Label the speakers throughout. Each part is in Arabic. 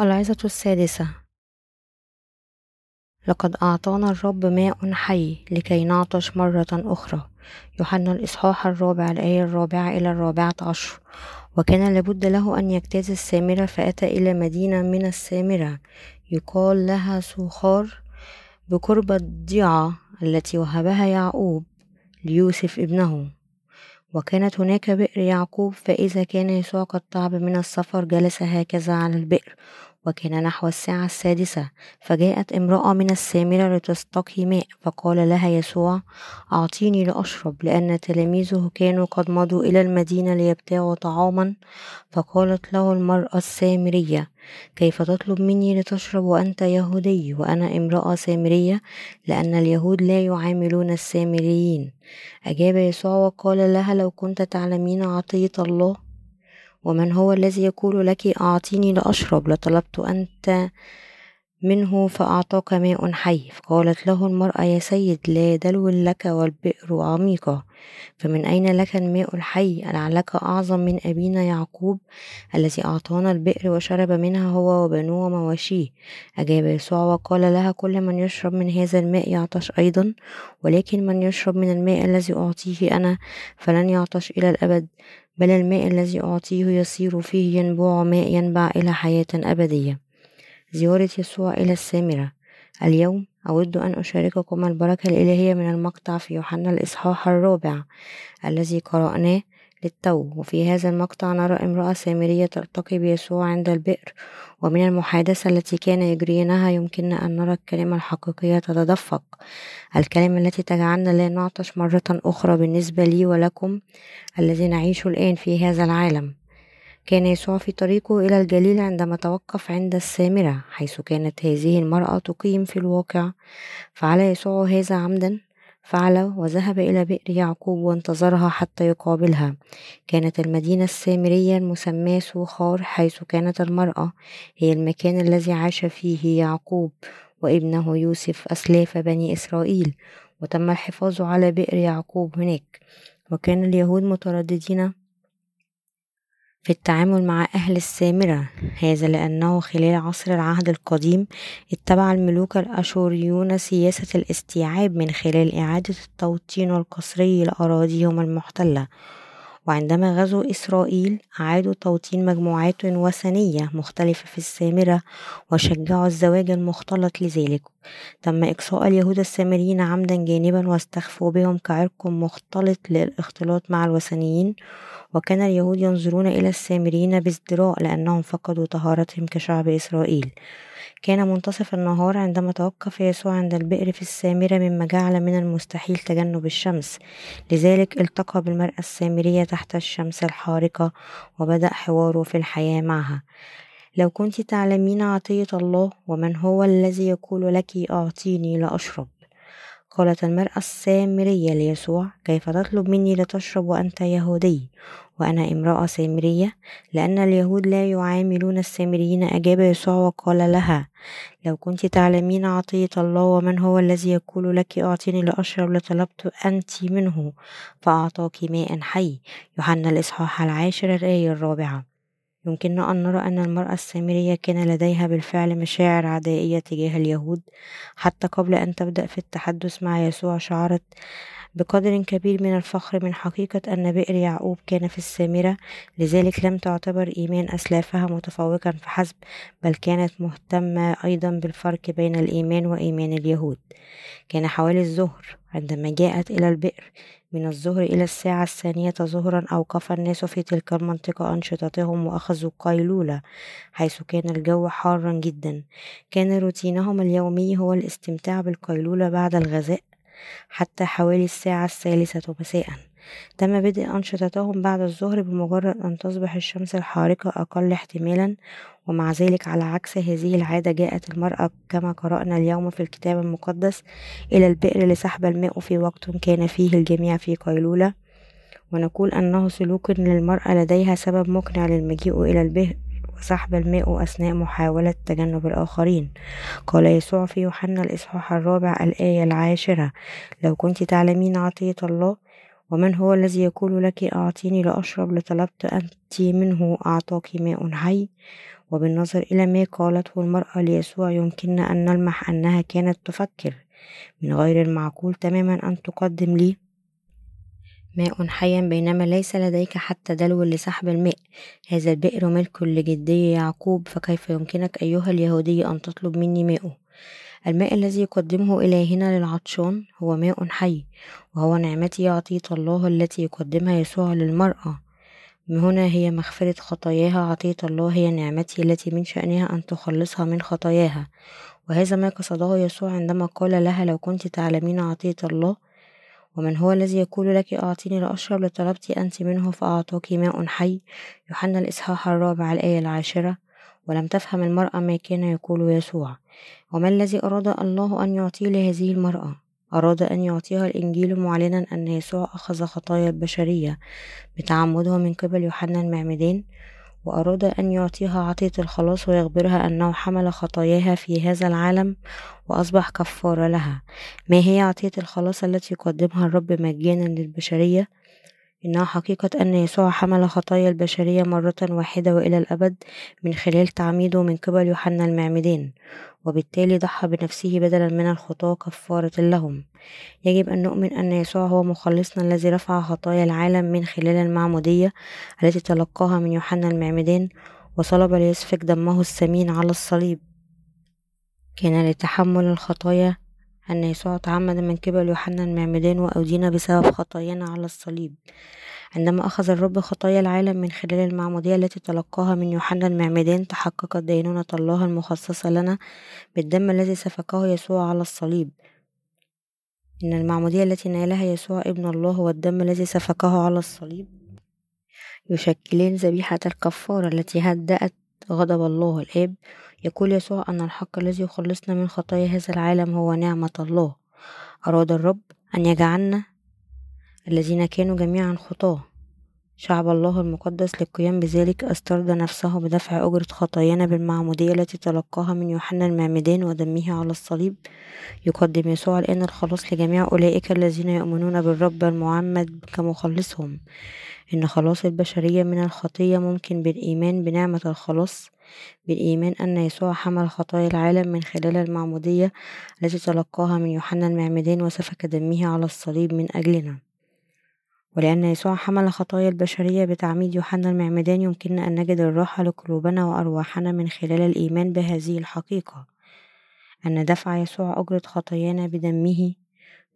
Speaker 1: العظة السادسة لقد أعطانا الرب ماء حي لكي نعطش مرة أخرى. يوحنا الإصحاح الرابع الآية الرابعة إلى الرابعة عشر. وكان لابد له أن يجتاز السامرة فأتى إلى مدينة من السامرة. يقال لها سوخار بقرب الضيعة التي وهبها يعقوب ليوسف ابنه. وكانت هناك بئر يعقوب فإذا كان يسوع قد تعب من السفر جلس هكذا على البئر. وكان نحو الساعة السادسة فجاءت امرأة من السامرة لتستقي ماء فقال لها يسوع أعطيني لأشرب لأن تلاميذه كانوا قد مضوا إلى المدينة ليبتاعوا طعاما. فقالت له المرأة السامرية كيف تطلب مني لتشرب وأنت يهودي وأنا امرأة سامرية؟ لأن اليهود لا يعاملون السامريين. أجاب يسوع وقال لها لو كنت تعلمين عطية الله ومن هو الذي يقول لك أعطيني لأشرب؟ لطلبت أنت منه فأعطاك ماء حي. فقالت له المرأة يا سيد لا دلو لك والبئر عميقة. فمن أين لك الماء الحي؟ لعلك أعظم من أبينا يعقوب الذي أعطانا البئر وشرب منها هو وبنوه ومواشيه. أجاب يسوع وقال لها كل من يشرب من هذا الماء يعطش أيضا ولكن من يشرب من الماء الذي أعطيه أنا فلن يعطش إلى الأبد. بل الماء الذي أعطيه يصير فيه ينبوع ماء ينبع إلى حياة أبدية. زيارة يسوع إلى السامرة. اليوم أود أن أشارككم البركة الإلهية من المقطع في يوحنا الإصحاح الرابع الذي قرأناه للتو وفي هذا المقطع نرى امرأة سامرية تلتقي بيسوع عند البئر ومن المحادثة التي كان يجرينها يمكننا أن نرى الكلمة الحقيقية تتدفق. الكلمة التي تجعلنا لا نعطش مرة أخرى بالنسبة لي ولكم الذي نعيش الآن في هذا العالم. كان يسوع في طريقه إلى الجليل عندما توقف عند السامرة حيث كانت هذه المرأة تقيم في الواقع. فعل يسوع هذا عمدا؟ فعل وذهب إلى بئر يعقوب وانتظرها حتى يقابلها. كانت المدينة السامرية المسماة سوخار حيث كانت المرأة هي المكان الذي عاش فيه يعقوب وابنه يوسف أسلاف بني إسرائيل وتم الحفاظ على بئر يعقوب هناك. وكان اليهود مترددين في التعامل مع أهل السامرة هذا لأنه خلال عصر العهد القديم اتبع الملوك الأشوريون سياسة الاستيعاب من خلال إعادة التوطين القسري لأراضيهم المحتلة. وعندما غزوا إسرائيل أعادوا توطين مجموعات وثنية مختلفة في السامرة وشجعوا الزواج المختلط لذلك. تم إقصاء اليهود السامريين عمدا جانبا واستخفوا بهم كعرق مختلط للاختلاط مع الوثنيين وكان اليهود ينظرون إلى السامريين بازدراء لأنهم فقدوا طهارتهم كشعب إسرائيل. كان منتصف النهار عندما توقف يسوع عند البئر في السامرة مما جعل من المستحيل تجنب الشمس. لذلك التقى بالمرأة السامرية تحت الشمس الحارقة وبدأ حواره في الحياة معها. لو كنت تعلمين عطية الله ومن هو الذي يقول لك أعطيني لأشرب؟ قالت المرأة السامرية ليسوع كيف تطلب مني لتشرب وأنت يهودي؟ وأنا امرأة سامرية لأن اليهود لا يعاملون السامريين أجاب يسوع وقال لها لو كنت تعلمين عطية الله ومن هو الذي يقول لك أعطيني لأشرب لطلبت أنت منه فأعطاك ماء حي. يوحنا الإصحاح العاشر الآية الرابعة. يمكننا أن نرى أن المرأة السامرية كان لديها بالفعل مشاعر عدائية تجاه اليهود حتى قبل أن تبدأ في التحدث مع يسوع شعرت بقدر كبير من الفخر من حقيقة أن بئر يعقوب كان في السامرة لذلك لم تعتبر إيمان أسلافها متفوقا فحسب بل كانت مهتمة أيضا بالفرق بين الإيمان وإيمان اليهود. كان حوالي الظهر عندما جاءت إلى البئر من الظهر إلى الساعة الثانية ظهرا أوقف الناس في تلك المنطقة أنشطتهم وأخذوا قيلولة حيث كان الجو حارا جدا. كان روتينهم اليومي هو الاستمتاع بالقيلولة بعد الغذاء حتى حوالي الساعة الثالثة مساء. تم بدء أنشطتهم بعد الظهر بمجرد أن تصبح الشمس الحارقة أقل احتمالا ومع ذلك على عكس هذه العادة جاءت المرأة كما قرأنا اليوم في الكتاب المقدس إلى البئر لسحب الماء في وقت كان فيه الجميع في قيلولة. ونقول أنه سلوك للمرأة لديها سبب مقنع للمجيء إلى البئر وسحب الماء أثناء محاولة تجنب الآخرين. قال يسوع في يوحنا الإصحاح الرابع الآية العاشرة لو كنت تعلمين عطية الله ومن هو الذي يقول لك أعطيني لأشرب لطلبت أنت منه أعطاك ماء حي؟ وبالنظر إلى ما قالته المرأة ليسوع يمكننا أن نلمح أنها كانت تفكر. من غير المعقول تماما أن تقدم لي ماء حيا بينما ليس لديك حتى دلو لسحب الماء. هذا البئر ملك لجدي يعقوب فكيف يمكنك أيها اليهودي أن تطلب مني ماءه؟ الماء الذي يقدمه إلهنا للعطشان هو ماء حي وهو نعمتي عطية الله التي يقدمها يسوع للمرأة. هنا هي مغفرة خطاياها عطية الله هي نعمتي التي من شأنها أن تخلصها من خطاياها. وهذا ما قصده يسوع عندما قال لها لو كنت تعلمين عطية الله ومن هو الذي يقول لك أعطيني لأشرب لطلبت أنت منه فأعطاك ماء حي؟ يوحنا الإصحاح الرابع الآية العاشرة. ولم تفهم المرأة ما كان يقول يسوع. وما الذي أراد الله أن يعطيه لهذه المرأة؟ أراد أن يعطيها الإنجيل معلنا أن يسوع أخذ خطايا البشرية بتعمده من قبل يوحنا المعمدان وأراد أن يعطيها عطية الخلاص ويخبرها أنه حمل خطاياها في هذا العالم وأصبح كفارة لها. ما هي عطية الخلاص التي يقدمها الرب مجانا للبشرية؟ إنها حقيقة أن يسوع حمل خطايا البشرية مرة واحدة وإلى الأبد من خلال تعميده من قبل يوحنا المعمدان وبالتالي ضحى بنفسه بدلا من الخطاة كفارة لهم. يجب أن نؤمن أن يسوع هو مخلصنا الذي رفع خطايا العالم من خلال المعمودية التي تلقاها من يوحنا المعمدان وصلب ليسفك دمه الثمين على الصليب. كان لتحمل الخطايا أن يسوع تعمد من قبل يوحنا المعمدان وأودينا بسبب خطايانا على الصليب. عندما أخذ الرب خطايا العالم من خلال المعمودية التي تلقاها من يوحنا المعمدان تحققت دينونة الله المخصصة لنا بالدم الذي سفكه يسوع على الصليب. إن المعمودية التي نالها يسوع ابن الله والدم الذي سفكه على الصليب يشكلان ذبيحة الكفارة التي هدأت غضب الله الآب يقول يسوع أن الحق الذي يخلصنا من خطايا هذا العالم هو نعمة الله. أراد الرب أن يجعلنا الذين كانوا جميعا خطاة. شعب الله المقدس للقيام بذلك استرد نفسه بدفع أجرة خطايانا بالمعمودية التي تلقاها من يوحنا المعمدان ودمه على الصليب. يقدم يسوع الآن الخلاص لجميع أولئك الذين يؤمنون بالرب المعمد كمخلصهم. إن خلاص البشرية من الخطية ممكن بالإيمان بنعمة الخلاص بالإيمان أن يسوع حمل خطايا العالم من خلال المعمودية التي تلقاها من يوحنا المعمدان وسفك دمه على الصليب من أجلنا. ولأن يسوع حمل خطايا البشرية بتعميد يوحنا المعمدان يمكننا أن نجد الراحة لقلوبنا وأرواحنا من خلال الإيمان بهذه الحقيقة. أن دفع يسوع أجرة خطايانا بدمه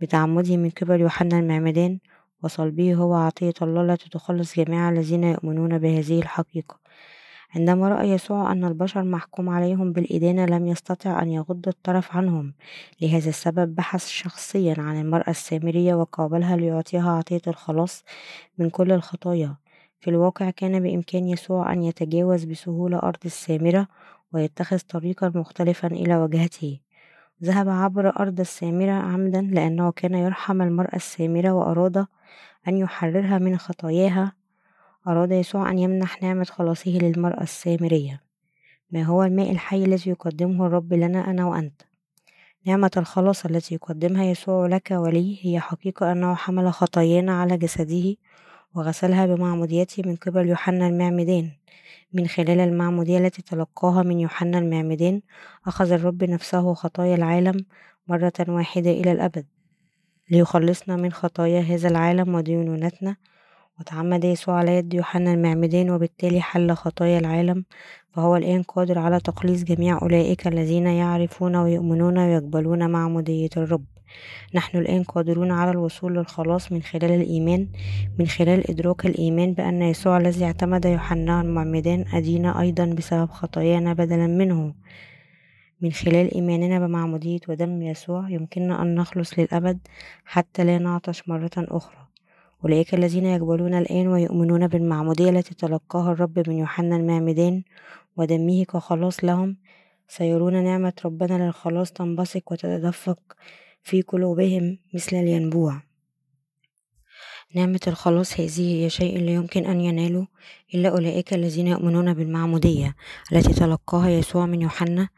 Speaker 1: بتعمده من قبل يوحنا المعمدان وصلبه هو عطية الله التي تخلص جميع الذين يؤمنون بهذه الحقيقة. عندما رأى يسوع أن البشر محكوم عليهم بالإدانة لم يستطع أن يغض الطرف عنهم. لهذا السبب بحث شخصيا عن المرأة السامرية وقابلها ليعطيها عطية الخلاص من كل الخطايا. في الواقع كان بإمكان يسوع أن يتجاوز بسهولة أرض السامرة ويتخذ طريقا مختلفا إلى وجهته. ذهب عبر أرض السامرة عمدا لأنه كان يرحم المرأة السامرة وأراد أن يحررها من خطاياها أراد يسوع أن يمنح نعمة خلاصه للمرأة السامرية. ما هو الماء الحي الذي يقدمه الرب لنا أنا وأنت؟ نعمة الخلاص التي يقدمها يسوع لك ولي هي حقيقة أنه حمل خطايانا على جسده وغسلها بمعموديته من قبل يوحنا المعمدان. من خلال المعمودية التي تلقاها من يوحنا المعمدان أخذ الرب نفسه خطايا العالم مرة واحدة إلى الأبد. ليخلصنا من خطايا هذا العالم ودينونتنا وتعمد يسوع على يد يوحنا المعمدان وبالتالي حل خطايا العالم. فهو الآن قادر على تخليص جميع أولئك الذين يعرفون ويؤمنون ويقبلون معمودية الرب. نحن الآن قادرون على الوصول للخلاص من خلال الإيمان من خلال إدراك الإيمان بأن يسوع الذي اعتمد يوحنا المعمدان أدينا أيضا بسبب خطايانا بدلا منه. من خلال إيماننا بمعمودية ودم يسوع يمكننا أن نخلص للأبد حتى لا نعطش مرة أخرى. أولئك الذين يقبلون الآن ويؤمنون بالمعمودية التي تلقاها الرب من يوحنا المعمدان ودمه كخلاص لهم سيرون نعمة ربنا للخلاص تنبثق وتتدفق في قلوبهم مثل الينبوع. نعمة الخلاص هذه هي شيء لا يمكن أن يناله إلا أولئك الذين يؤمنون بالمعمودية التي تلقاها يسوع من يوحنا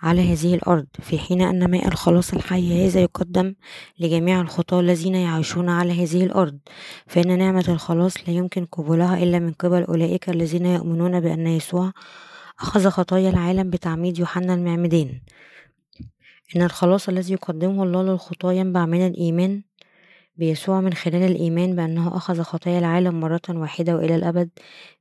Speaker 1: على هذه الأرض في حين أن ماء الخلاص الحي هذا يقدم لجميع الخطاة الذين يعيشون على هذه الأرض. فإن نعمة الخلاص لا يمكن قبولها إلا من قبل أولئك الذين يؤمنون بأن يسوع أخذ خطايا العالم بتعميد يوحنا المعمدان إن الخلاص الذي يقدمه الله للخطاة ينبع من الإيمان بيسوع من خلال الإيمان بأنه أخذ خطايا العالم مرة واحدة وإلى الأبد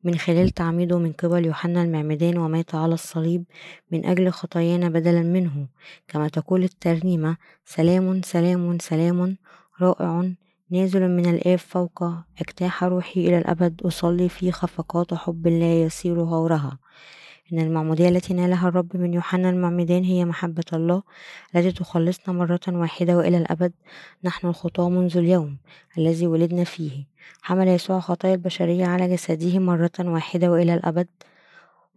Speaker 1: من خلال تعميده من قبل يوحنا المعمدان ومات على الصليب من أجل خطايانا بدلا منه. كما تقول الترنيمة سلام سلام سلام رائع نازل من الآب فوق أجتاح روحي إلى الأبد أصلي في خفقات حب الله يسير غورها. إن المعمودية التي نالها الرب من يوحنا المعمدان هي محبة الله التي تخلصنا مرة واحدة وإلى الأبد. نحن الخطاة منذ اليوم الذي ولدنا فيه. حمل يسوع خطايا البشرية على جسده مرة واحدة وإلى الأبد.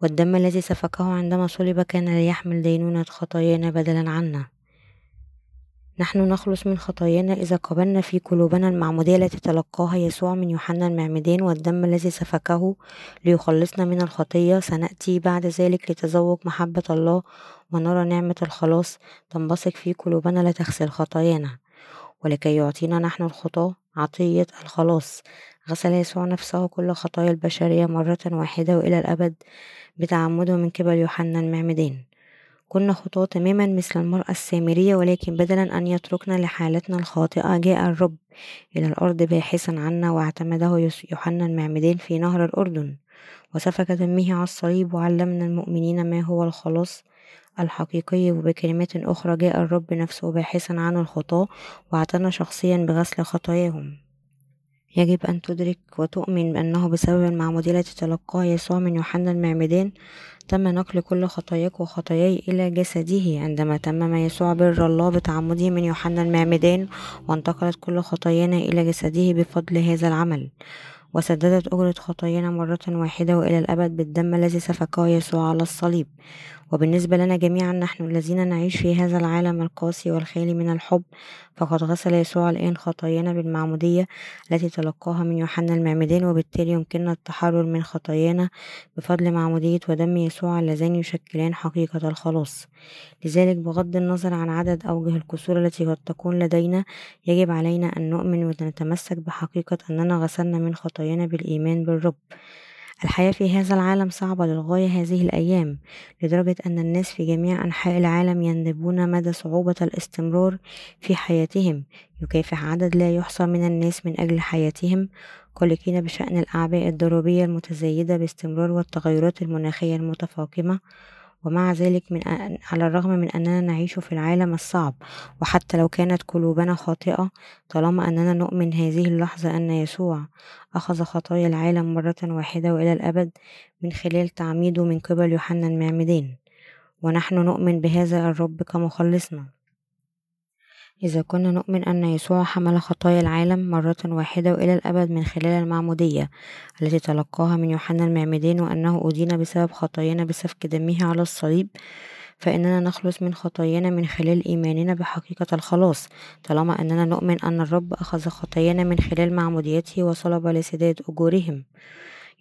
Speaker 1: والدم الذي سفكه عندما صلب كان ليحمل دينونة خطايانا بدلا عنا. نحن نخلص من خطايانا إذا قبلنا في قلوبنا المعمودية التي تلقاها يسوع من يوحنا المعمدان والدم الذي سفكه ليخلصنا من الخطية. سنأتي بعد ذلك لتذوق محبة الله ونرى نعمة الخلاص تنبثق في قلوبنا لتغسل خطايانا ولكي يعطينا نحن الخطاة عطية الخلاص. غسل يسوع نفسه كل خطايا البشرية مرة واحدة وإلى الأبد بتعمده من قبل يوحنا المعمدان كنا خطاة تماما مثل المرأة السامرية ولكن بدلا أن يتركنا لحالتنا الخاطئة. جاء الرب إلى الأرض باحثا عنا واعتمده يوحنا المعمدان في نهر الأردن. وسفك دمه على الصليب وعلمنا المؤمنين ما هو الخلاص الحقيقي وبكلمات أخرى. جاء الرب نفسه باحثا عن الخطاة واعتنى شخصيا بغسل خطاياهم. يجب أن تدرك وتؤمن بأنه بسبب المعمودية التي تلقاها يسوع من يوحنا المعمدان تم نقل كل خطاياك وخطاياي إلى جسده عندما تمم يسوع بر الله بتعمده من يوحنا المعمدان وانتقلت كل خطايانا إلى جسده بفضل هذا العمل. وسددت أجرة خطايانا مرة واحدة وإلى الأبد بالدم الذي سفكه يسوع على الصليب. وبالنسبة لنا جميعا نحن الذين نعيش في هذا العالم القاسي والخالي من الحب فقد غسل يسوع الآن خطايانا بالمعمودية التي تلقاها من يوحنا المعمدان وبالتالي يمكننا التحرر من خطايانا بفضل معمودية ودم يسوع اللذان يشكلان حقيقة الخلاص. لذلك بغض النظر عن عدد أوجه الكسور التي قد تكون لدينا يجب علينا أن نؤمن ونتمسك بحقيقة أننا غسلنا من خطايانا بالإيمان بالرب. الحياة في هذا العالم صعبة للغاية هذه الأيام لدرجة أن الناس في جميع أنحاء العالم يندبون مدى صعوبة الاستمرار في حياتهم. يكافح عدد لا يحصى من الناس من أجل حياتهم. قلقين بشأن الأعباء الضريبية المتزايدة باستمرار والتغيرات المناخية المتفاقمة. ومع ذلك من على الرغم من أننا نعيش في العالم الصعب وحتى لو كانت قلوبنا خاطئة طالما أننا نؤمن هذه اللحظة أن يسوع أخذ خطايا العالم مرة واحدة وإلى الأبد من خلال تعميده من قبل يوحنا المعمدان ونحن نؤمن بهذا الرب كمخلصنا. إذا كنا نؤمن أن يسوع حمل خطايا العالم مرة واحدة وإلى الأبد من خلال المعمودية التي تلقاها من يوحنا المعمدان وأنه أدين بسبب خطايانا بسفك دمه على الصليب فإننا نخلص من خطايانا من خلال إيماننا بحقيقة الخلاص طالما أننا نؤمن أن الرب أخذ خطايانا من خلال معموديته وصلب لسداد أجورهم.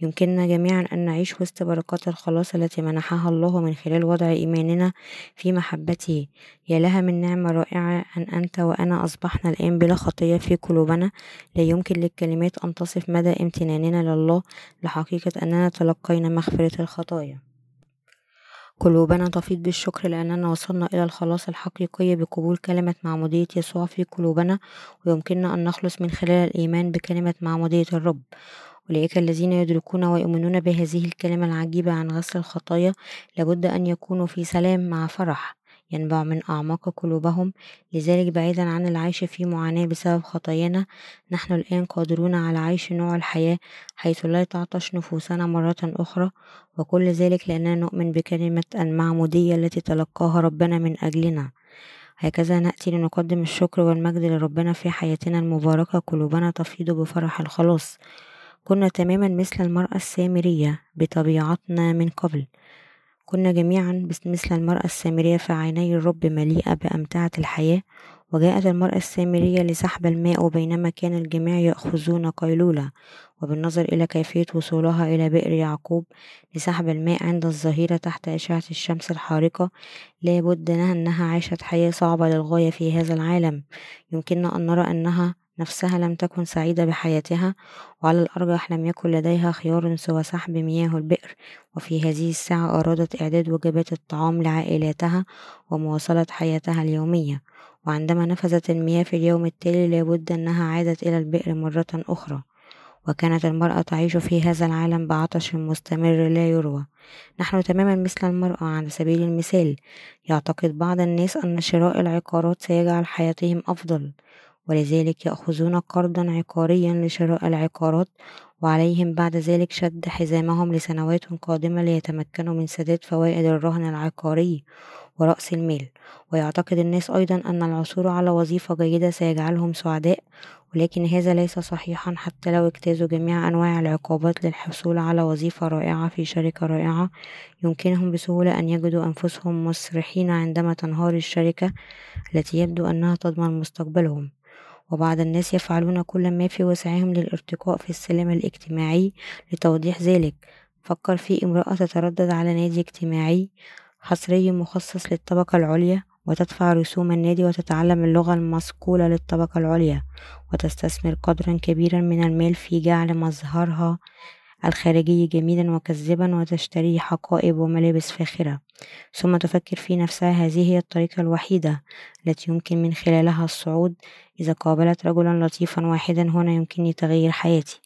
Speaker 1: يمكننا جميعا أن نعيش وسط بركات الخلاص التي منحها الله من خلال وضع إيماننا في محبته. يا لها من نعمة رائعة أن أنت وأنا أصبحنا الآن بلا خطية في قلوبنا. لا يمكن للكلمات أن تصف مدى امتناننا لله. لحقيقة أننا تلقينا مغفرة الخطايا. قلوبنا تفيض بالشكر لأننا وصلنا إلى الخلاص الحقيقي بقبول كلمة معمودية يسوع في قلوبنا. ويمكننا أن نخلص من خلال الإيمان بكلمة معمودية الرب. أولئك الذين يدركون ويؤمنون بهذه الكلمة العجيبة عن غسل الخطايا لابد أن يكونوا في سلام مع فرح ينبع من أعماق قلوبهم. لذلك بعيدا عن العيش في معاناة بسبب خطايانا نحن الآن قادرون على عيش نوع الحياة حيث لا تعطش نفوسنا مرة أخرى وكل ذلك لأننا نؤمن بكلمة المعمودية التي تلقاها ربنا من أجلنا. هكذا نأتي لنقدم الشكر والمجد لربنا في حياتنا المباركة قلوبنا تفيض بفرح الخلاص. كنا تماما مثل المرأة السامرية بطبيعتنا من قبل. كنا جميعا مثل المرأة السامرية في عيني الرب مليئة بأمتعة الحياة وجاءت المرأة السامرية لسحب الماء وبينما كان الجميع يأخذون قيلولة. وبالنظر إلى كيفية وصولها إلى بئر يعقوب لسحب الماء عند الظهيرة تحت إشعة الشمس الحارقة لا بد أنها عاشت حياة صعبة للغاية في هذا العالم. يمكننا أن نرى أنها نفسها لم تكن سعيدة بحياتها وعلى الأرجح لم يكن لديها خيار سوى سحب مياه البئر. وفي هذه الساعة أرادت إعداد وجبات الطعام لعائلاتها ومواصلة حياتها اليومية. وعندما نفذت المياه في اليوم التالي لابد أنها عادت إلى البئر مرة أخرى. وكانت المرأة تعيش في هذا العالم بعطش مستمر لا يروى. نحن تماما مثل المرأة على سبيل المثال. يعتقد بعض الناس أن شراء العقارات سيجعل حياتهم أفضل. ولذلك يأخذون قرضا عقاريا لشراء العقارات وعليهم بعد ذلك شد حزامهم لسنوات قادمة ليتمكنوا من سداد فوائد الرهن العقاري ورأس المال. ويعتقد الناس أيضا أن العثور على وظيفة جيدة سيجعلهم سعداء ولكن هذا ليس صحيحا حتى لو اجتازوا جميع أنواع العقوبات للحصول على وظيفة رائعة في شركة رائعة يمكنهم بسهولة أن يجدوا أنفسهم مسرحين عندما تنهار الشركة التي يبدو أنها تضمن مستقبلهم. وبعض الناس يفعلون كل ما في وسعهم للارتقاء في السلم الاجتماعي لتوضيح ذلك. فكر في امرأة تتردد على نادي اجتماعي حصري مخصص للطبقة العليا وتدفع رسوم النادي وتتعلم اللغة المصقولة للطبقة العليا وتستثمر قدرا كبيرا من المال في جعل مظهرها الخارجي جميلا وكذبا وتشتري حقائب وملابس فاخرة. ثم تفكر في نفسها هذه هي الطريقة الوحيدة التي يمكن من خلالها الصعود. إذا قابلت رجلا لطيفا واحدا هنا يمكنني تغيير حياتي.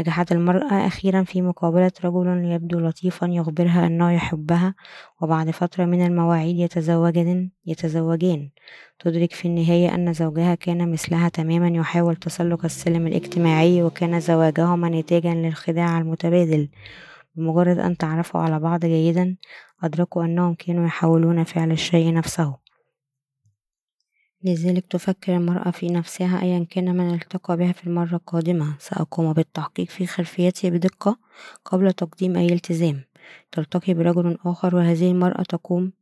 Speaker 1: نجحت المرأة أخيرا في مقابلة رجل يبدو لطيفا يخبرها أنه يحبها وبعد فترة من المواعيد يتزوجان يتزوجان. تدرك في النهاية أن زوجها كان مثلها تماما يحاول تسلق السلم الاجتماعي وكان زواجهما نتاجا للخداع المتبادل. بمجرد أن تعرفوا على بعض جيدا أدركوا أنهم كانوا يحاولون فعل الشيء نفسه. لذلك تفكر المرأة في نفسها أيا كان من التقى بها في المرة القادمة. سأقوم بالتحقيق في خلفيتي بدقة قبل تقديم أي التزام. تلتقي برجل آخر وهذه المرأة تقوم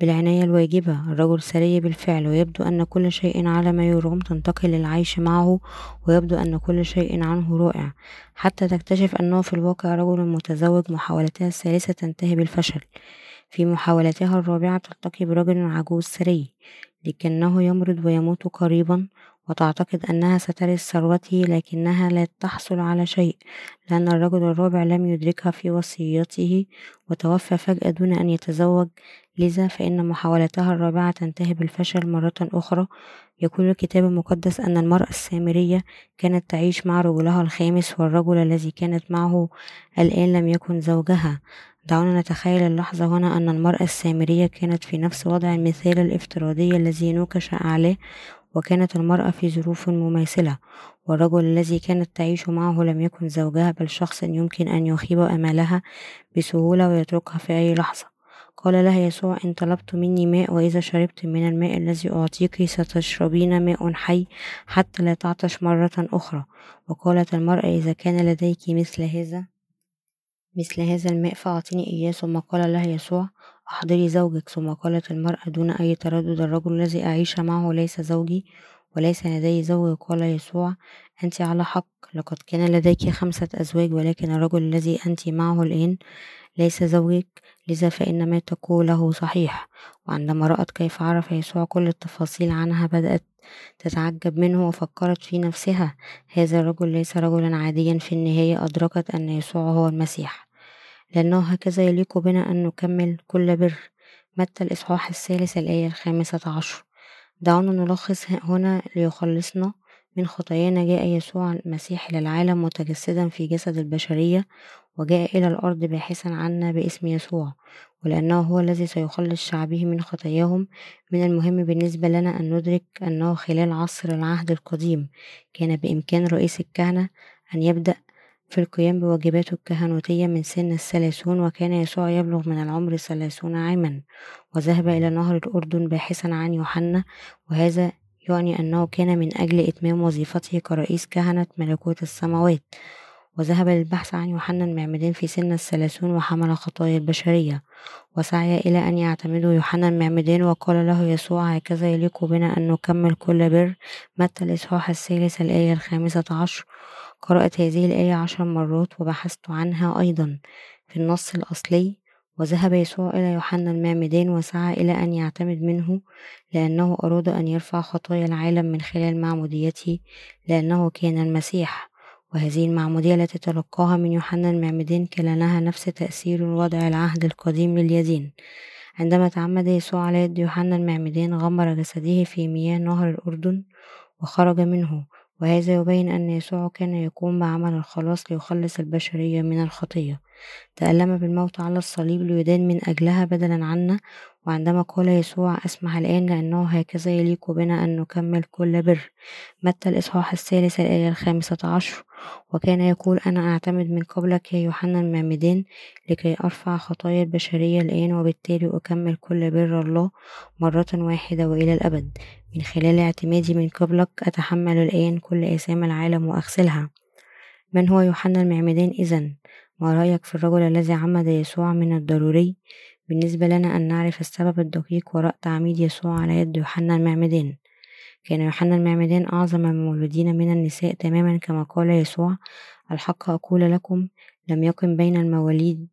Speaker 1: بالعناية الواجبة. الرجل ثري بالفعل ويبدو أن كل شيء على ما يرام. تنتقل للعيش معه ويبدو أن كل شيء عنه رائع. حتى تكتشف أنه في الواقع رجل متزوج محاولتها الثالثة تنتهي بالفشل. في محاولتها الرابعة تلتقي برجل عجوز ثري لكنه يمرض ويموت قريبا وتعتقد أنها سترث ثروته لكنها لا تحصل على شيء لأن الرجل الرابع لم يدركها في وصيته وتوفى فجأة دون أن يتزوج. لذا فإن محاولتها الرابعة تنتهي بالفشل مرة أخرى. يقول الكتاب المقدس أن المرأة السامرية كانت تعيش مع رجلها الخامس والرجل الذي كانت معه الآن لم يكن زوجها. دعونا نتخيل اللحظة هنا أن المرأة السامرية كانت في نفس وضع المثال الافتراضي الذي نوقش أعلاه وكانت المرأة في ظروف مماثلة والرجل الذي كانت تعيش معه لم يكن زوجها بل شخص يمكن أن يخيب أمالها بسهولة ويتركها في أي لحظة. قال لها يسوع إن طلبت مني ماء وإذا شربت من الماء الذي أعطيك ستشربين ماء حي حتى لا تعطش مرة أخرى. وقالت المرأة إذا كان لديك مثل هذا مثل هذا الماء فأعطني إياه. ثم قال لها يسوع أحضري زوجك ثم قالت المرأة دون أي تردد الرجل الذي أعيش معه ليس زوجي وليس لدي زوج قال يسوع أنت على حق لقد كان لديك خمسة أزواج ولكن الرجل الذي أنت معه الآن ليس زوجك لذا فإن ما تقوله صحيح وعندما رأت كيف عرف يسوع كل التفاصيل عنها بدأت تتعجب منه وفكرت في نفسها هذا الرجل ليس رجلا عاديا في النهاية أدركت أن يسوع هو المسيح. لأنه هكذا يليق بنا أن نكمل كل بر. متى الإصحاح الثالث الآية الخامسة عشر؟ دعونا نلخص هنا ليخلصنا من خطايانا جاء يسوع المسيح إلى العالم متجسدا في جسد البشرية وجاء إلى الأرض باحثا عنا باسم يسوع ولأنه هو الذي سيخلص شعبه من خطاياهم. من المهم بالنسبة لنا أن ندرك أنه خلال عصر العهد القديم كان بإمكان رئيس الكهنة أن يبدأ في القيام بواجباته الكهنوتية من سن الثلاثون وكان يسوع يبلغ من العمر ثلاثون عاما وذهب إلى نهر الأردن باحثا عن يوحنا وهذا يعني أنه كان من أجل إتمام وظيفته كرئيس كهنة ملكوت السماوات. وذهب للبحث عن يوحنا المعمدان في سن الثلاثون وحمل خطايا البشرية وسعي إلى أن يعتمدوا يوحنا المعمدان وقال له يسوع هكذا يليق بنا أن نكمل كل بر متى الإصحاح الثالث الآية الخامسة عشر قرأت هذه الآية عشر مرات وبحثت عنها أيضا في النص الأصلي وذهب يسوع إلى يوحنا المعمدان وسعى إلى أن يعتمد منه لأنه أراد أن يرفع خطايا العالم من خلال معموديته لأنه كان المسيح وهذه المعمودية التي تلقاها من يوحنا المعمدان كان لها نفس تأثير وضع العهد القديم لليدين عندما تعمد يسوع على يد يوحنا المعمدان غمر جسده في مياه نهر الأردن وخرج منه وهذا يبين أن يسوع كان يقوم بعمل الخلاص ليخلص البشرية من الخطية. تألم بالموت على الصليب ليدان من أجلها بدلا عنا وعندما قال يسوع أسمح الآن لأنه هكذا يليق بنا أن نكمل كل بر متى الإصحاح الثالث الآية الخامسة عشر؟ وكان يقول أنا أعتمد من قبلك يا يوحنا المعمدان لكي أرفع خطايا البشرية الآن وبالتالي أكمل كل بر الله مرة واحدة وإلى الأبد. من خلال اعتمادي من قبلك أتحمل الآن كل آثام العالم وأغسلها. من هو يوحنا المعمدان إذن؟ ما رأيك في الرجل الذي عمد يسوع من الضروري؟ بالنسبة لنا أن نعرف السبب الدقيق وراء تعميد يسوع على يد يوحنا المعمدان كان يوحنا المعمدان أعظم المولودين من النساء تماما كما قال يسوع الحق أقول لكم لم يكن بين المواليد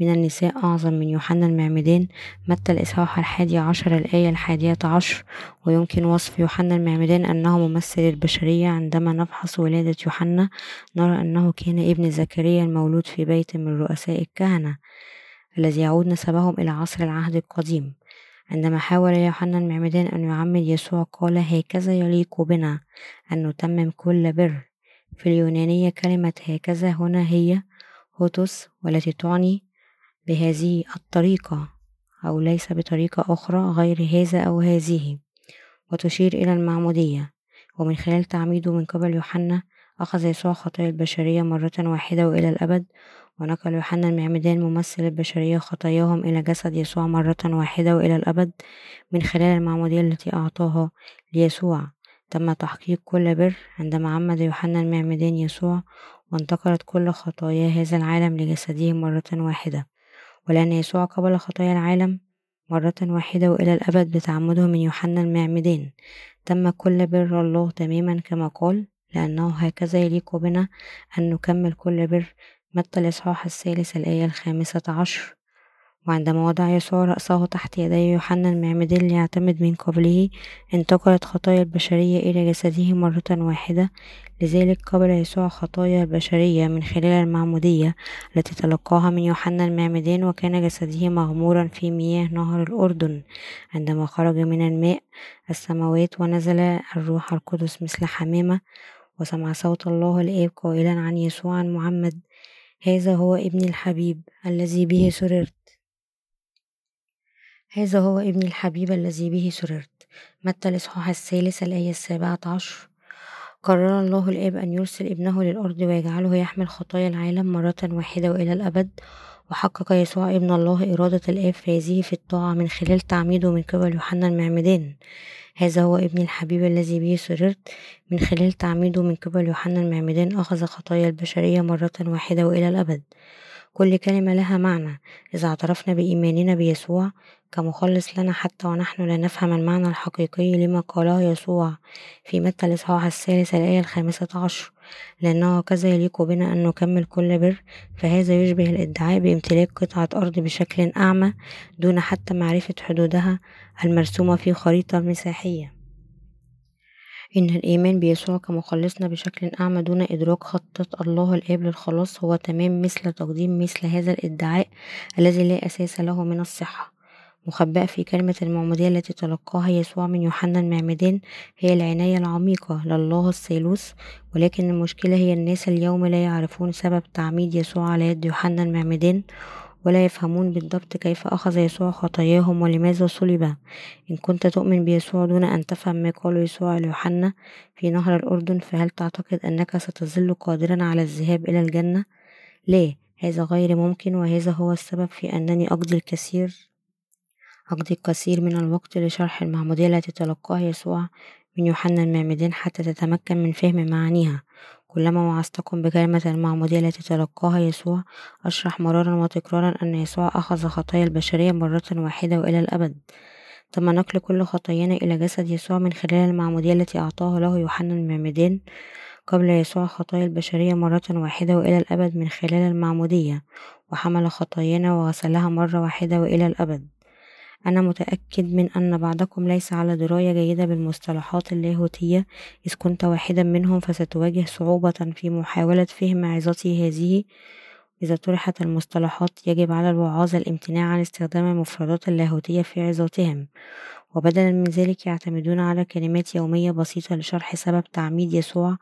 Speaker 1: من النساء أعظم من يوحنا المعمدان متى الإصحاح الحادي عشر الآية الحادية عشر ويمكن وصف يوحنا المعمدان أنه ممثل البشرية عندما نفحص ولادة يوحنا نرى أنه كان ابن زكريا المولود في بيت من رؤساء الكهنة الذي يعود نسبهم إلى عصر العهد القديم. عندما حاول يوحنا المعمدان أن يعمد يسوع قال هكذا يليق بنا أن نتمم كل بر. في اليونانية كلمة هكذا هنا هي هوتوس والتي تعني بهذه الطريقة أو ليس بطريقة أخرى غير هذا أو هذه وتشير إلى المعمودية. ومن خلال تعميده من قبل يوحنا أخذ يسوع خطايا البشرية مرة واحدة وإلى الأبد ونقل يوحنا المعمدان ممثل البشرية خطاياهم إلى جسد يسوع مرة واحدة وإلى الأبد من خلال المعمودية التي أعطاها ليسوع. تم تحقيق كل بر عندما عمد يوحنا المعمدان يسوع وانتقلت كل خطايا هذا العالم لجسده مرة واحدة. ولأن يسوع قبل خطايا العالم مرة واحدة وإلى الأبد بتعمده من يوحنا المعمدان. تم كل بر الله تماما كما قال لأنه هكذا يليق بنا أن نكمل كل بر متى الإصحاح الثالث الآية الخامسة عشر. وعندما وضع يسوع رأسه تحت يدي يوحنا المعمدان ليعتمد من قبله انتقلت خطايا البشرية إلى جسده مرة واحدة. لذلك قبل يسوع خطايا البشرية من خلال المعمودية التي تلقاها من يوحنا المعمدان وكان جسده مغمورا في مياه نهر الأردن. عندما خرج من الماء السماوات ونزل الروح القدس مثل حمامة وسمع صوت الله الآب قائلا عن يسوع المعمد. هذا هو ابني الحبيب الذي به سررت. هذا هو ابني الحبيب الذي به سررت. متى الإصحاح الثالث الآية السابعة عشر؟ قرر الله الآب أن يرسل ابنه للأرض ويجعله يحمل خطايا العالم مرة واحدة وإلى الأبد. وحقق يسوع ابن الله إرادة الآب في هذه في الطاعة من خلال تعميده من قبل يوحنا المعمدان. هذا هو ابني الحبيب الذي به سررت من خلال تعميده من قبل يوحنا المعمدان أخذ خطايا البشرية مرة واحدة وإلى الأبد. كل كلمة لها معنى. إذا اعترفنا بإيماننا بيسوع كمخلص لنا حتى ونحن لا نفهم المعنى الحقيقي لما قاله يسوع في متى الإصحاح الثالث الآية الخامسة عشر. لأنه كذا يليق بنا أن نكمل كل بر فهذا يشبه الإدعاء بامتلاك قطعة أرض بشكل أعمى دون حتى معرفة حدودها المرسومة في خريطة مساحية. إن الإيمان بيسوع كمخلصنا بشكل أعمى دون إدراك خطة الله الآب للخلاص هو تمام مثل تقديم مثل هذا الإدعاء الذي لا أساس له من الصحة. مخبأة في كلمة المعمودية التي تلقاها يسوع من يوحنا المعمدان هي العناية العميقة لله الثالوث ولكن المشكلة هي الناس اليوم لا يعرفون سبب تعميد يسوع على يد يوحنا المعمدان ولا يفهمون بالضبط كيف أخذ يسوع خطاياهم ولماذا صلب إن كنت تؤمن بيسوع دون أن تفهم ما قاله يسوع ليوحنا في نهر الأردن فهل تعتقد أنك ستظل قادرا على الذهاب إلى الجنة؟ لا هذا غير ممكن وهذا هو السبب في أنني أقضي الكثير أقضي الكثير من الوقت لشرح المعمودية التي تلقاها يسوع من يوحنا المعمدان حتى تتمكن من فهم معانيها. كلما وعظتكم بكلمة المعمودية التي تلقاها يسوع أشرح مرارا وتكرارا أن يسوع أخذ خطايا البشرية مرة واحدة وإلى الأبد. تم نقل كل خطايانا إلى جسد يسوع من خلال المعمودية التي أعطاها له يوحنا المعمدان قبل يسوع خطايا البشرية مرة واحدة وإلى الأبد من خلال المعمودية وحمل خطايانا وغسلها مرة واحدة وإلى الأبد. أنا متأكد من أن بعضكم ليس على دراية جيدة بالمصطلحات اللاهوتية إذ كنت واحدا منهم فستواجه صعوبة في محاولة فهم عظتي هذه. إذا طرحت المصطلحات يجب على الوعاظ الامتناع عن استخدام المفردات اللاهوتية في عظاتهم وبدلا من ذلك يعتمدون على كلمات يومية بسيطة لشرح سبب تعميد يسوع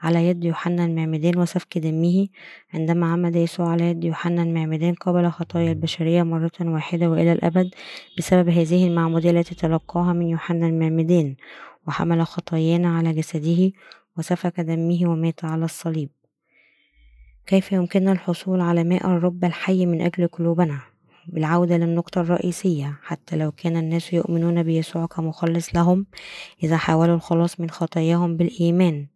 Speaker 1: على يد يوحنا المعمدان وسفك دمه. عندما عمد يسوع على يد يوحنا المعمدان قبل خطايا البشرية مرة واحدة وإلى الأبد بسبب هذه المعمودية التي تلقاها من يوحنا المعمدان وحمل خطايانا على جسده وسفك دمه ومات على الصليب. كيف يمكننا الحصول على ماء الرب الحي من أجل قلوبنا؟ بالعودة للنقطة الرئيسية حتى لو كان الناس يؤمنون بيسوع كمخلص لهم إذا حاولوا الخلاص من خطاياهم بالإيمان.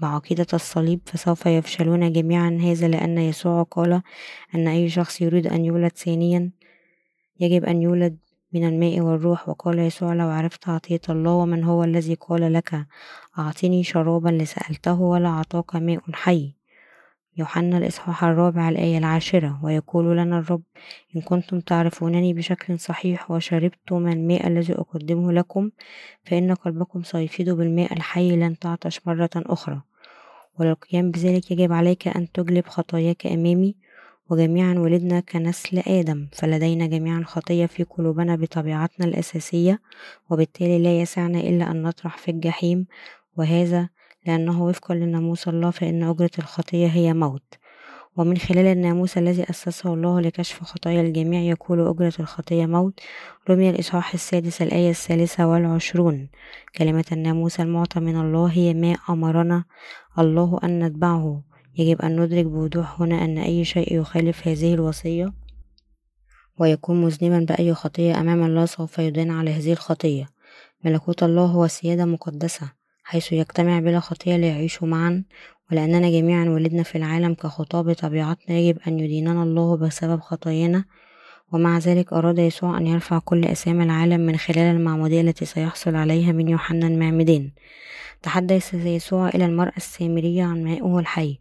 Speaker 1: بعقيدة الصليب فسوف يفشلون جميعا. هذا لأن يسوع قال أن أي شخص يريد أن يولد ثانيا يجب أن يولد من الماء والروح. وقال يسوع لو عرفت عطية الله ومن هو الذي قال لك؟ أعطني شرابا لسألته ولا أعطاك ماء حي. يوحنا الإصحاح الرابع الآية العاشرة ويقول لنا الرب إن كنتم تعرفونني بشكل صحيح وشربتم الماء الذي أقدمه لكم فإن قلبكم سيفيض بالماء الحي لن تعطش مرة أخرى. وللقيام بذلك يجب عليك أن تجلب خطاياك أمامي وجميعا ولدنا كنسل آدم فلدينا جميعا خطية في قلوبنا بطبيعتنا الأساسية وبالتالي لا يسعنا إلا أن نطرح في الجحيم وهذا لأنه وفقا لناموس الله فإن أجرة الخطية هي موت. ومن خلال الناموس الذي أسسه الله لكشف خطايا الجميع يقول أجرة الخطية موت. رمي الإصحاح السادس الآية الثالثة والعشرون. كلمة الناموس المعطى من الله هي ما أمرنا الله أن نتبعه. يجب أن ندرك بوضوح هنا أن أي شيء يخالف هذه الوصية ويكون مذنبا بأي خطية أمام الله سوف يدان على هذه الخطية. ملكوت الله هو سيادة مقدسة حيث يجتمع بلا خطية ليعيشوا معا ولأننا جميعا ولدنا في العالم كخطاة بطبيعتنا يجب أن يديننا الله بسبب خطايانا. ومع ذلك أراد يسوع أن يرفع كل أسامي العالم من خلال المعمودية التي سيحصل عليها من يوحنا المعمدان تحدث يسوع إلى المرأة السامرية عن مائه الحي.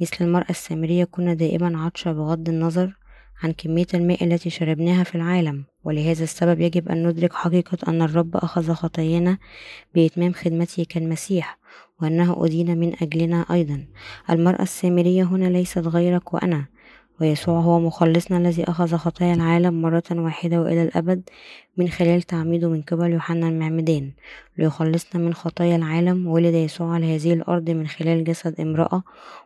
Speaker 1: مثل المرأة السامرية كنا دائما عطشة بغض النظر عن كمية الماء التي شربناها في العالم ولهذا السبب يجب أن ندرك حقيقة أن الرب أخذ خطايانا بإتمام خدمته كالمسيح وأنه أدين من أجلنا أيضا. المرأة السامرية هنا ليست غيرك وأنا. ويسوع هو مخلصنا الذي أخذ خطايا العالم مرة واحدة وإلى الأبد من خلال تعميده من قبل يوحنا المعمدان ليخلصنا من خطايا العالم ولد يسوع على هذه الأرض من خلال جسد امرأة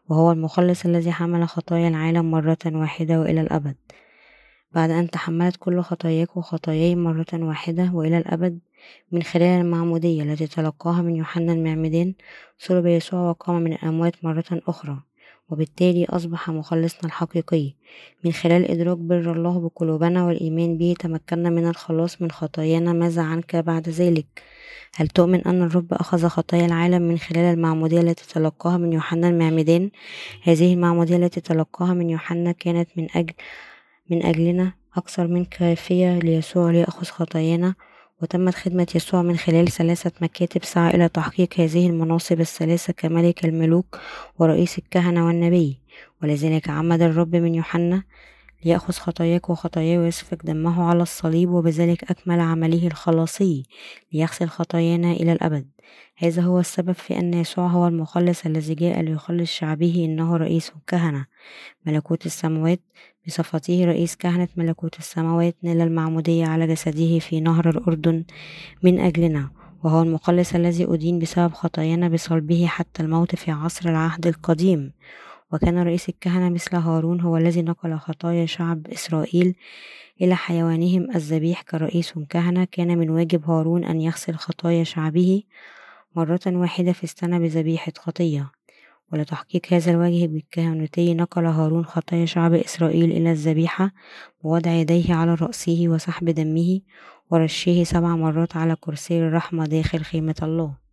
Speaker 1: وهو المخلص الذي حمل خطايا العالم مرة واحدة وإلى الأبد. بعد أن تحملت كل خطاياك وخطاياي مرة واحدة وإلى الأبد من خلال المعمودية التي تلقاها من يوحنا المعمدان صلب يسوع وقام من الأموات مرة أخرى. وبالتالي أصبح مخلصنا الحقيقي. من خلال إدراك بر الله بقلوبنا والإيمان به تمكنا من الخلاص من خطايانا. ماذا عنك بعد ذلك؟ هل تؤمن أن الرب أخذ خطايا العالم من خلال المعمودية التي تلقاها من يوحنا المعمدان؟ هذه المعمودية التي تلقاها من يوحنا كانت من أجل من أجلنا. أكثر من كافية ليسوع ليأخذ خطايانا. وتمت خدمة يسوع من خلال ثلاثة مكاتب سعى إلى تحقيق هذه المناصب الثلاثة كملك الملوك ورئيس الكهنة والنبي ولذلك عمد الرب من يوحنا ليأخذ خطاياك وخطاياي ويسفك دمه على الصليب وبذلك أكمل عمله الخلاصي ليغسل خطايانا إلى الأبد. هذا هو السبب في أن يسوع هو المخلص الذي جاء ليخلص شعبه إنه رئيس الكهنة ملكوت السماوات بصفته رئيس كهنة ملكوت السماوات نال المعمودية على جسده في نهر الأردن من أجلنا. وهو المخلص الذي أدين بسبب خطايانا بصلبه حتى الموت في عصر العهد القديم. وكان رئيس الكهنة مثل هارون هو الذي نقل خطايا شعب إسرائيل إلى حيوانهم الذبيح كرئيس كهنة. كان من واجب هارون أن يغسل خطايا شعبه مرة واحدة في السنة بذبيحة خطية. ولتحقيق هذا الواجب الكهنوتي نقل هارون خطايا شعب إسرائيل إلى الذبيحة بوضع يديه على رأسه وسحب دمه ورشه سبع مرات على كرسي الرحمة داخل خيمة الله.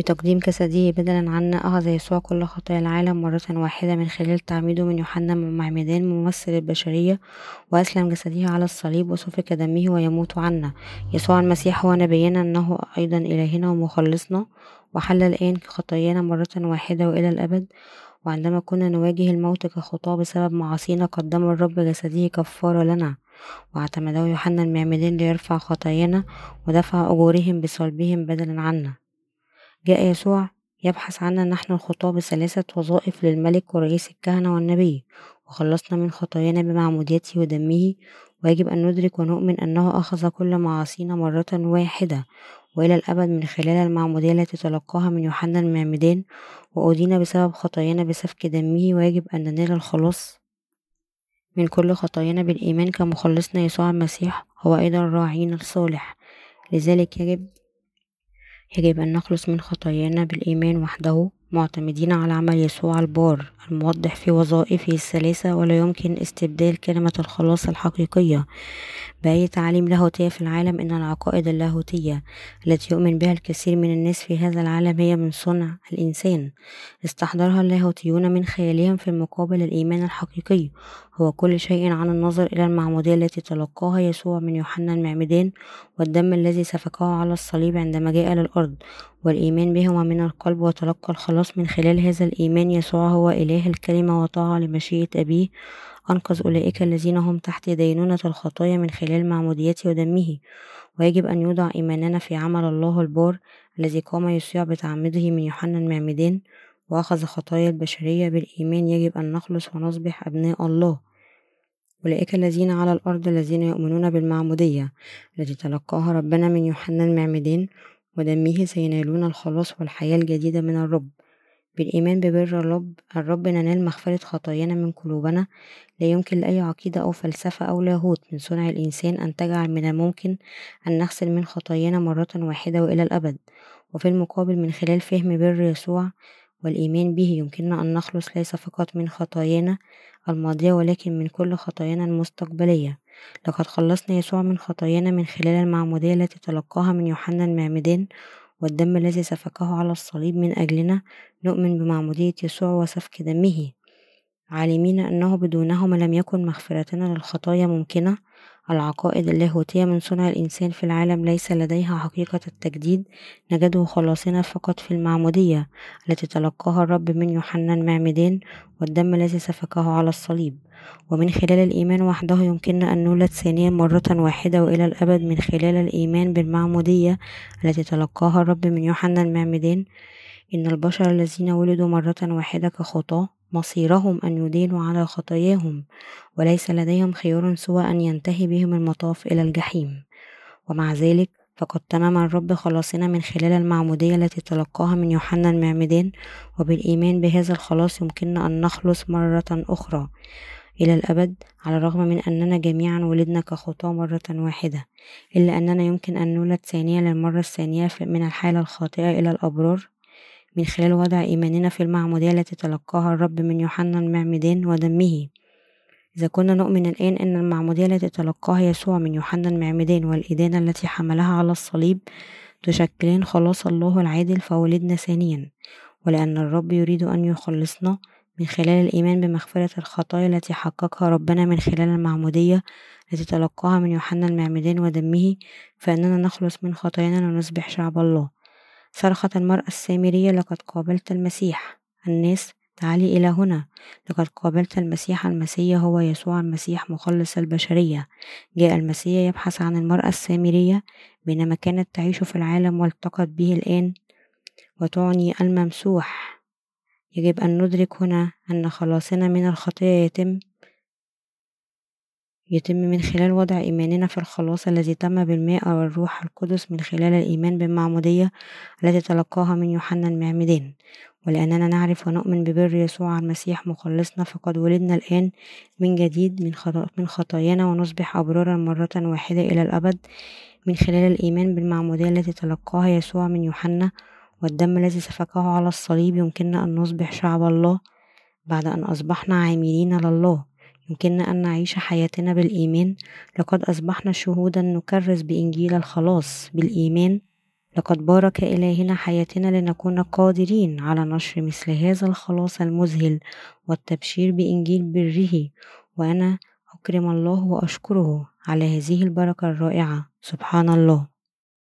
Speaker 1: بتقديم جسده بدلا عنا أخذ يسوع كل خطايا العالم مرة واحدة من خلال تعميده من يوحنا المعمدان ممثل البشرية وأسلم جسده على الصليب وسفك دمه ويموت عنا. يسوع المسيح هو نبينا أنه أيضا إلهنا ومخلصنا وحل الآن خطايانا مرة واحدة وإلى الأبد. وعندما كنا نواجه الموت كخطاة بسبب معاصينا قدم الرب جسده كفارة لنا. واعتمده يوحنا المعمدان ليرفع خطايانا ودفع أجورهم بصلبهم بدلا عنا. جاء يسوع يبحث عنا نحن الخطاة بثلاثة وظائف للملك ورئيس الكهنة والنبي وخلصنا من خطايانا بمعموديته ودمه ويجب أن ندرك ونؤمن أنه أخذ كل معاصينا مرة واحدة وإلى الأبد من خلال المعمودية التي تلقاها من يوحنا المعمدان وأدين بسبب خطايانا بسفك دمه ويجب أن ننال الخلاص من كل خطايانا بالإيمان كمخلصنا يسوع المسيح هو أيضا راعينا الصالح. لذلك يجب يجب أن نخلص من خطايانا بالإيمان وحده معتمدين على عمل يسوع البار الموضح في وظائفه الثلاثة ولا يمكن استبدال كلمة الخلاص الحقيقية. بأي تعاليم لاهوتية في العالم إن العقائد اللاهوتية التي يؤمن بها الكثير من الناس في هذا العالم هي من صنع الإنسان. استحضرها اللاهوتيون من خيالهم في مقابل الإيمان الحقيقي. هو كل شيء عن النظر إلى المعمودية التي تلقاها يسوع من يوحنا المعمدان والدم الذي سفكه على الصليب عندما جاء للأرض والإيمان بهما من القلب وتلقى الخلاص من خلال هذا الإيمان يسوع هو إله الكلمة وطاعة لمشيئة أبيه أنقذ أولئك الذين هم تحت دينونة الخطايا من خلال معموديته ودمه. ويجب أن يوضع إيماننا في عمل الله البار الذي قام يسوع بتعمده من يوحنا المعمدان وأخذ خطايا البشرية. بالإيمان يجب أن نخلص ونصبح أبناء الله. أولئك الذين على الأرض الذين يؤمنون بالمعمودية التي تلقاها ربنا من يوحنا المعمدان ودمه سينالون الخلاص والحياة الجديدة من الرب. بالإيمان ببر الرب الرب ننال مغفرة خطايانا من قلوبنا. لا يمكن لأي عقيدة أو فلسفة أو لاهوت من صنع الإنسان أن تجعل من الممكن أن نغسل من خطايانا مرة واحدة وإلى الأبد. وفي المقابل من خلال فهم بر يسوع والإيمان به يمكننا أن نخلص ليس فقط من خطايانا الماضية ولكن من كل خطايانا المستقبلية. لقد خلصنا يسوع من خطايانا من خلال المعمودية التي تلقاها من يوحنا المعمدان والدم الذي سفكه على الصليب من أجلنا. نؤمن بمعمودية يسوع وسفك دمه. عالمين أنه بدونهما لم يكن مغفرتنا للخطايا ممكنة. العقائد اللاهوتية من صنع الإنسان في العالم ليس لديها حقيقة التجديد نجده خلاصنا فقط في المعمودية التي تلقاها الرب من يوحنا المعمدان والدم الذي سفكه على الصليب. ومن خلال الإيمان وحده يمكننا أن نولد ثانيا مرة واحدة وإلى الأبد من خلال الإيمان بالمعمودية التي تلقاها الرب من يوحنا المعمدان. إن البشر الذين ولدوا مرة واحدة كخطاة مصيرهم أن يدينوا على خطاياهم وليس لديهم خيار سوى أن ينتهي بهم المطاف إلى الجحيم. ومع ذلك فقد تمم الرب خلاصنا من خلال المعمودية التي تلقاها من يوحنا المعمدان وبالإيمان بهذا الخلاص يمكننا أن نخلص مرة أخرى إلى الأبد على الرغم من أننا جميعا ولدنا كخطاة مرة واحدة إلا أننا يمكن أن نولد ثانية للمرة الثانية من الحالة الخاطئة إلى الأبرار. من خلال وضع إيماننا في المعمودية التي تلقاها الرب من يوحنا المعمدان ودمه. إذا كنا نؤمن الآن أن المعمودية التي تلقاها يسوع من يوحنا المعمدان والإدانة التي حملها على الصليب تشكلان خلاص الله العادل فولدنا ثانيا ولأن الرب يريد أن يخلصنا من خلال الإيمان بمغفرة الخطايا التي حققها ربنا من خلال المعمودية التي تلقاها من يوحنا المعمدان ودمه فإننا نخلص من خطايانا ونصبح شعب الله. صرخت المرأة السامرية لقد قابلت المسيح. الناس تعالي إلى هنا. لقد قابلت المسيح. المسيح هو يسوع المسيح مخلص البشرية. جاء المسيح يبحث عن المرأة السامرية بينما كانت تعيش في العالم والتقت به الآن وتعني الممسوح. يجب أن ندرك هنا أن خلاصنا من الخطية يتم يتم من خلال وضع إيماننا في الخلاص الذي تم بالماء والروح القدس من خلال الإيمان بالمعمودية التي تلقاها من يوحنا المعمدان. ولأننا نعرف ونؤمن ببر يسوع المسيح مخلصنا فقد ولدنا الآن من جديد من, من خطايانا ونصبح أبرارا مرة واحدة إلى الأبد من خلال الإيمان بالمعمودية التي تلقاها يسوع من يوحنا والدم الذي سفكه على الصليب يمكننا أن نصبح شعب الله بعد أن أصبحنا عاملين لله. يمكننا أن نعيش حياتنا بالإيمان. لقد أصبحنا شهودا نكرس بإنجيل الخلاص. بالإيمان لقد بارك إلهنا حياتنا لنكون قادرين على نشر مثل هذا الخلاص المذهل والتبشير بإنجيل بره. وأنا أكرم الله وأشكره على هذه البركة الرائعة. سبحان الله.